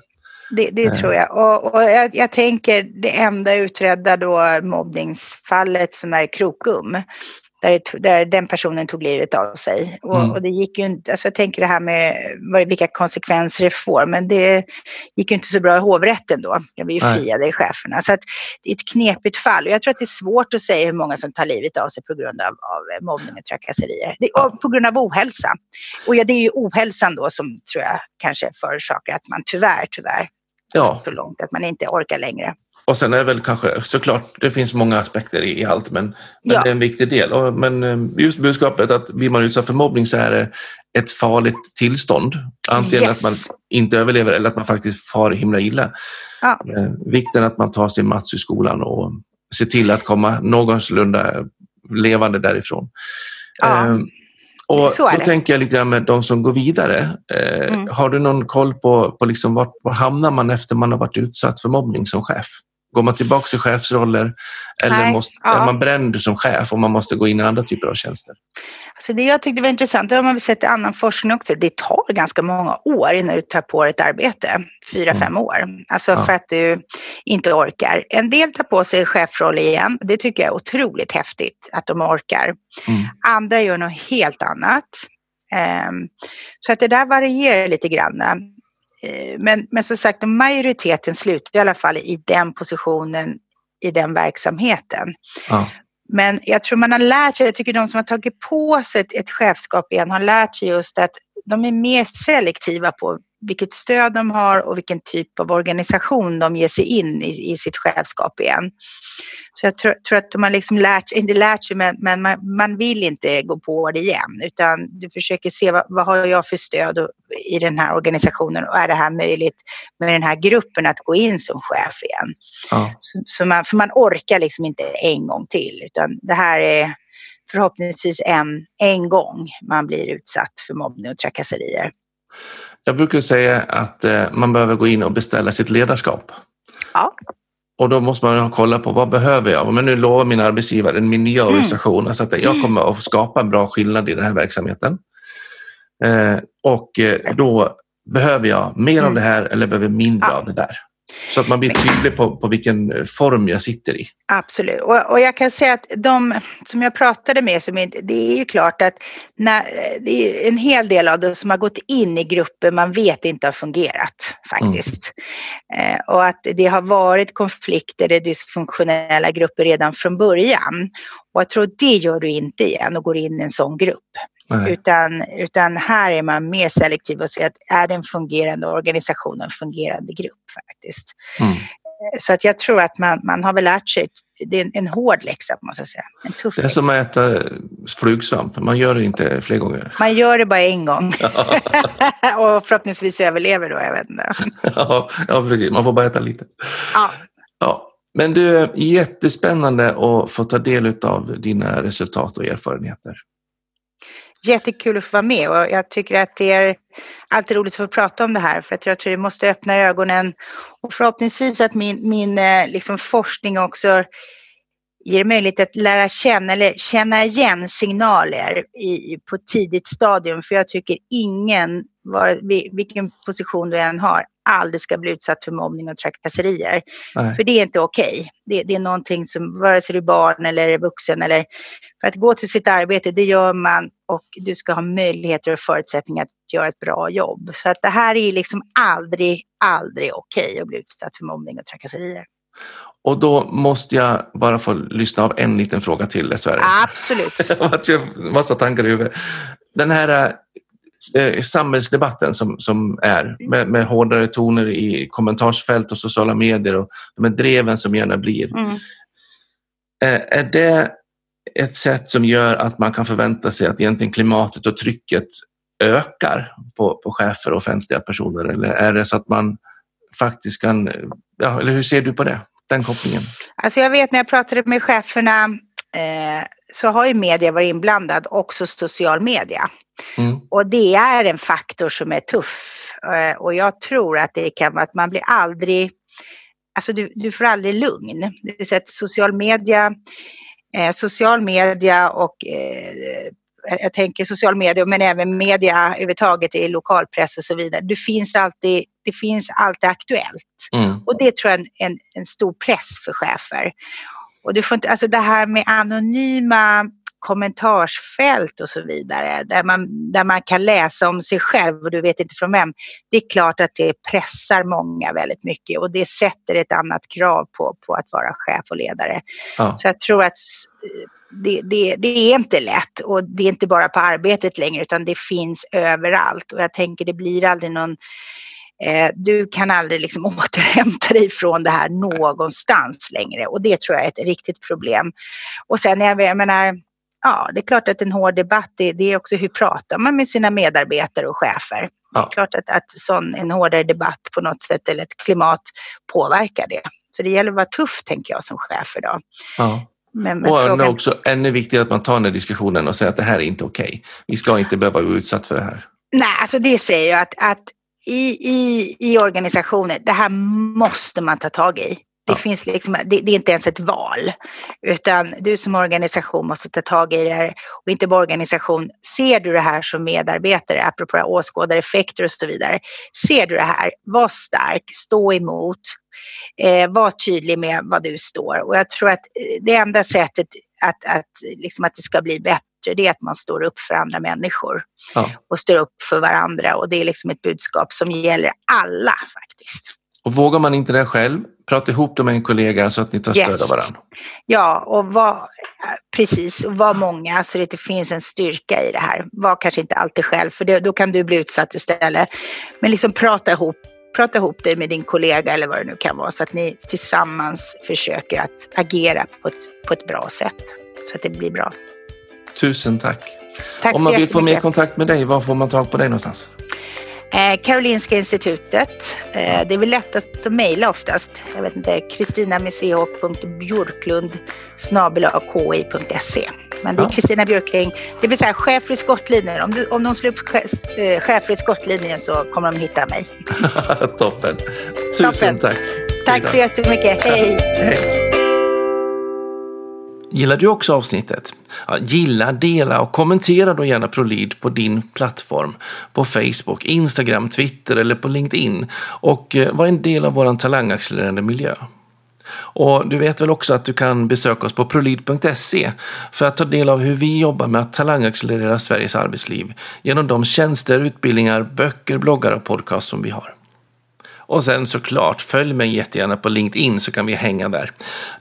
Det, det eh. tror jag. Och, och jag, jag, tänker det enda utredda då mobbningsfallet som är Krokum där, där den personen tog livet av sig. Och, mm. och, det gick ju inte, alltså jag tänker det här med vad, vilka konsekvenser det får, men det gick ju inte så bra i hovrätten då. Jag var ju friade i cheferna. Så att det är ett knepigt fall och jag tror att det är svårt att säga hur många som tar livet av sig på grund av, av mobbning och trakasserier. Det, och på grund av ohälsa. Och ja, det är ju ohälsan då som tror jag kanske förorsakar att man tyvärr, tyvärr ja. så långt att man inte orkar längre. Och sen är väl kanske såklart, det finns många aspekter i, i allt men, men ja. det är en viktig del. Och, men eh, just budskapet att blir man utsatt för mobbning så är det ett farligt tillstånd. Antingen yes. att man inte överlever eller att man faktiskt far himla illa. Ja. Eh, vikten att man tar sin mats ur skolan och ser till att komma någorlunda levande därifrån. Ja. Eh, och då det. tänker jag lite grann med de som går vidare. Eh, mm. Har du någon koll på, på liksom var, var hamnar man efter man har varit utsatt för mobbning som chef? Går man tillbaka till chefsroller eller måste, ja. är man bränd som chef och man måste gå in i andra typer av tjänster? Alltså det jag tyckte var intressant, det har man sett i annan forskning också, det tar ganska många år innan du tar på dig ett arbete. Fyra, mm. fem år. Alltså ja. för att du inte orkar. En del tar på sig chefroll igen. Det tycker jag är otroligt häftigt att de orkar. Mm. Andra gör något helt annat. Um, så att det där varierar lite grann. Eh, men, men som sagt, majoriteten slutar i alla fall i den positionen i den verksamheten. Ja. Men jag tror man har lärt sig, jag tycker de som har tagit på sig ett, ett chefskap igen har lärt sig just att de är mer selektiva på vilket stöd de har och vilken typ av organisation de ger sig in i, i sitt chefskap igen. Så jag tror, tror att har liksom lärt sig, inte lärt sig, men, men man, man, vill inte gå på det igen, utan du försöker se vad, vad har jag för stöd i den här organisationen och är det här möjligt med den här gruppen att gå in som chef igen? Ja. Så, så, man, för man orkar liksom inte en gång till, utan det här är förhoppningsvis en, en gång man blir utsatt för mobbning och trakasserier. Jag brukar säga att eh, man behöver gå in och beställa sitt ledarskap. Ja. Och då måste man kolla på vad behöver jag? Men nu lovar min arbetsgivare, min nya mm. organisation, alltså att jag mm. kommer att skapa en bra skillnad i den här verksamheten. Eh, och eh, då behöver jag mer mm. av det här eller behöver mindre ja. av det där. Så att man blir tydlig på, på vilken form jag sitter i. Absolut. Och, och jag kan säga att de som jag pratade med, som är, det är ju klart att när, det är en hel del av dem som har gått in i grupper man vet inte har fungerat faktiskt. Mm. Eh, och att det har varit konflikter i dysfunktionella grupper redan från början. Och jag tror det gör du inte igen och går in i en sån grupp. Utan, utan här är man mer selektiv och ser att är det en fungerande organisation och en fungerande grupp faktiskt. Mm. Så att jag tror att man, man har väl lärt sig, det är en, en hård läxa måste jag säga. En tuff det är som att äta flugsvamp, man gör det inte fler gånger. Man gör det bara en gång. <laughs> och förhoppningsvis överlever då, jag vet inte. <laughs> ja, ja, precis, man får bara äta lite. Ja. ja. Men du, jättespännande att få ta del av dina resultat och erfarenheter. Jättekul att få vara med och jag tycker att det är alltid roligt att få prata om det här för att jag tror det måste öppna ögonen och förhoppningsvis att min, min eh, liksom forskning också ger möjlighet att lära känna eller känna igen signaler i, på tidigt stadium. För jag tycker ingen, var, vilken position du än har, aldrig ska bli utsatt för mobbning och trakasserier. Nej. För det är inte okej. Okay. Det, det, är någonting som, vare sig du är barn eller vuxen eller för att gå till sitt arbete, det gör man och du ska ha möjligheter och förutsättningar att göra ett bra jobb. Så att det här är liksom aldrig, aldrig okej okay att bli utsatt för mobbning och trakasserier. Och då måste jag bara få lyssna av en liten fråga till dessvärre. Absolut. <laughs> jag har massa tankar i huvudet. Den här eh, samhällsdebatten som, som är med, med hårdare toner i kommentarsfält och sociala medier och de här dreven som gärna blir. Mm. Eh, är det ett sätt som gör att man kan förvänta sig att egentligen klimatet och trycket ökar på, på chefer och offentliga personer? Eller är det så att man faktiskt kan, ja, eller hur ser du på det, den kopplingen? Alltså jag vet när jag pratade med cheferna eh, så har ju media varit inblandad, också social media. Mm. Och det är en faktor som är tuff. Eh, och jag tror att det kan vara att man blir aldrig, alltså du, du får aldrig lugn. Det vill säga att social media, eh, social media och eh, jag tänker social media men även media överhuvudtaget i lokalpress och så vidare. Det finns alltid, det finns alltid aktuellt. Mm. Och det tror jag är en, en, en, stor press för chefer. Och du får inte, alltså det här med anonyma kommentarsfält och så vidare, där man, där man kan läsa om sig själv och du vet inte från vem. Det är klart att det pressar många väldigt mycket och det sätter ett annat krav på, på att vara chef och ledare. Ja. Så jag tror att det, det, det, är inte lätt och det är inte bara på arbetet längre utan det finns överallt och jag tänker det blir aldrig någon Eh, du kan aldrig liksom <laughs> återhämta dig från det här någonstans längre och det tror jag är ett riktigt problem. Och sen jag, jag menar, ja det är klart att en hård debatt det, det är också hur pratar man med sina medarbetare och chefer. Ja. Det är klart att, att sån, en hårdare debatt på något sätt eller ett klimat påverkar det. Så det gäller att vara tuff tänker jag som chef idag. Ja. Men, men och frågan... också ännu viktigare att man tar den här diskussionen och säger att det här är inte okej. Okay. Vi ska inte behöva bli utsatt för det här. Nej, alltså det säger jag att, att i, i, i organisationer, det här måste man ta tag i. Det, ja. finns liksom, det, det, är inte ens ett val, utan du som organisation måste ta tag i det här. Och inte bara organisation, ser du det här som medarbetare, apropå åskådareffekter och så vidare. Ser du det här, var stark, stå emot, eh, var tydlig med vad du står. Och jag tror att eh, det enda sättet att, att, liksom att det ska bli bättre det är att man står upp för andra människor ja. och står upp för varandra och det är liksom ett budskap som gäller alla faktiskt. Och vågar man inte det själv, prata ihop det med en kollega så att ni tar stöd av varandra. Ja, och var, precis, och var många så det finns en styrka i det här. Var kanske inte alltid själv, för det, då kan du bli utsatt istället. Men liksom prata ihop, prata ihop dig med din kollega eller vad det nu kan vara så att ni tillsammans försöker att agera på ett, på ett bra sätt så att det blir bra. Tusen tack. tack Om man vill få mer kontakt med dig, var får man tag på dig någonstans? Eh, Karolinska institutet. Eh, det är väl lättast att mejla oftast. Jag vet inte, Kristina med ch.björklund ki.se. Men det är Kristina Björkling, det vill säga chef för skottlinjen. Om, du, om de slår upp eh, chef för skottlinjen så kommer de hitta mig. <laughs> Toppen. Tusen Toppen. tack. Tack så jättemycket. Hej. Hej. Gillar du också avsnittet? Ja, gilla, dela och kommentera då gärna ProLead på din plattform. På Facebook, Instagram, Twitter eller på LinkedIn. Och eh, var en del av vår talangaccelererande miljö. Och du vet väl också att du kan besöka oss på prolid.se för att ta del av hur vi jobbar med att talangaccelerera Sveriges arbetsliv genom de tjänster, utbildningar, böcker, bloggar och podcast som vi har. Och sen såklart, följ mig jättegärna på LinkedIn så kan vi hänga där.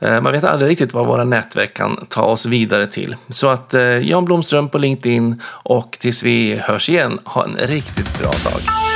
Eh, man vet aldrig riktigt vad våra nätverk kan ta oss vidare till. Så att eh, Jan Blomström på LinkedIn och tills vi hörs igen, ha en riktigt bra dag.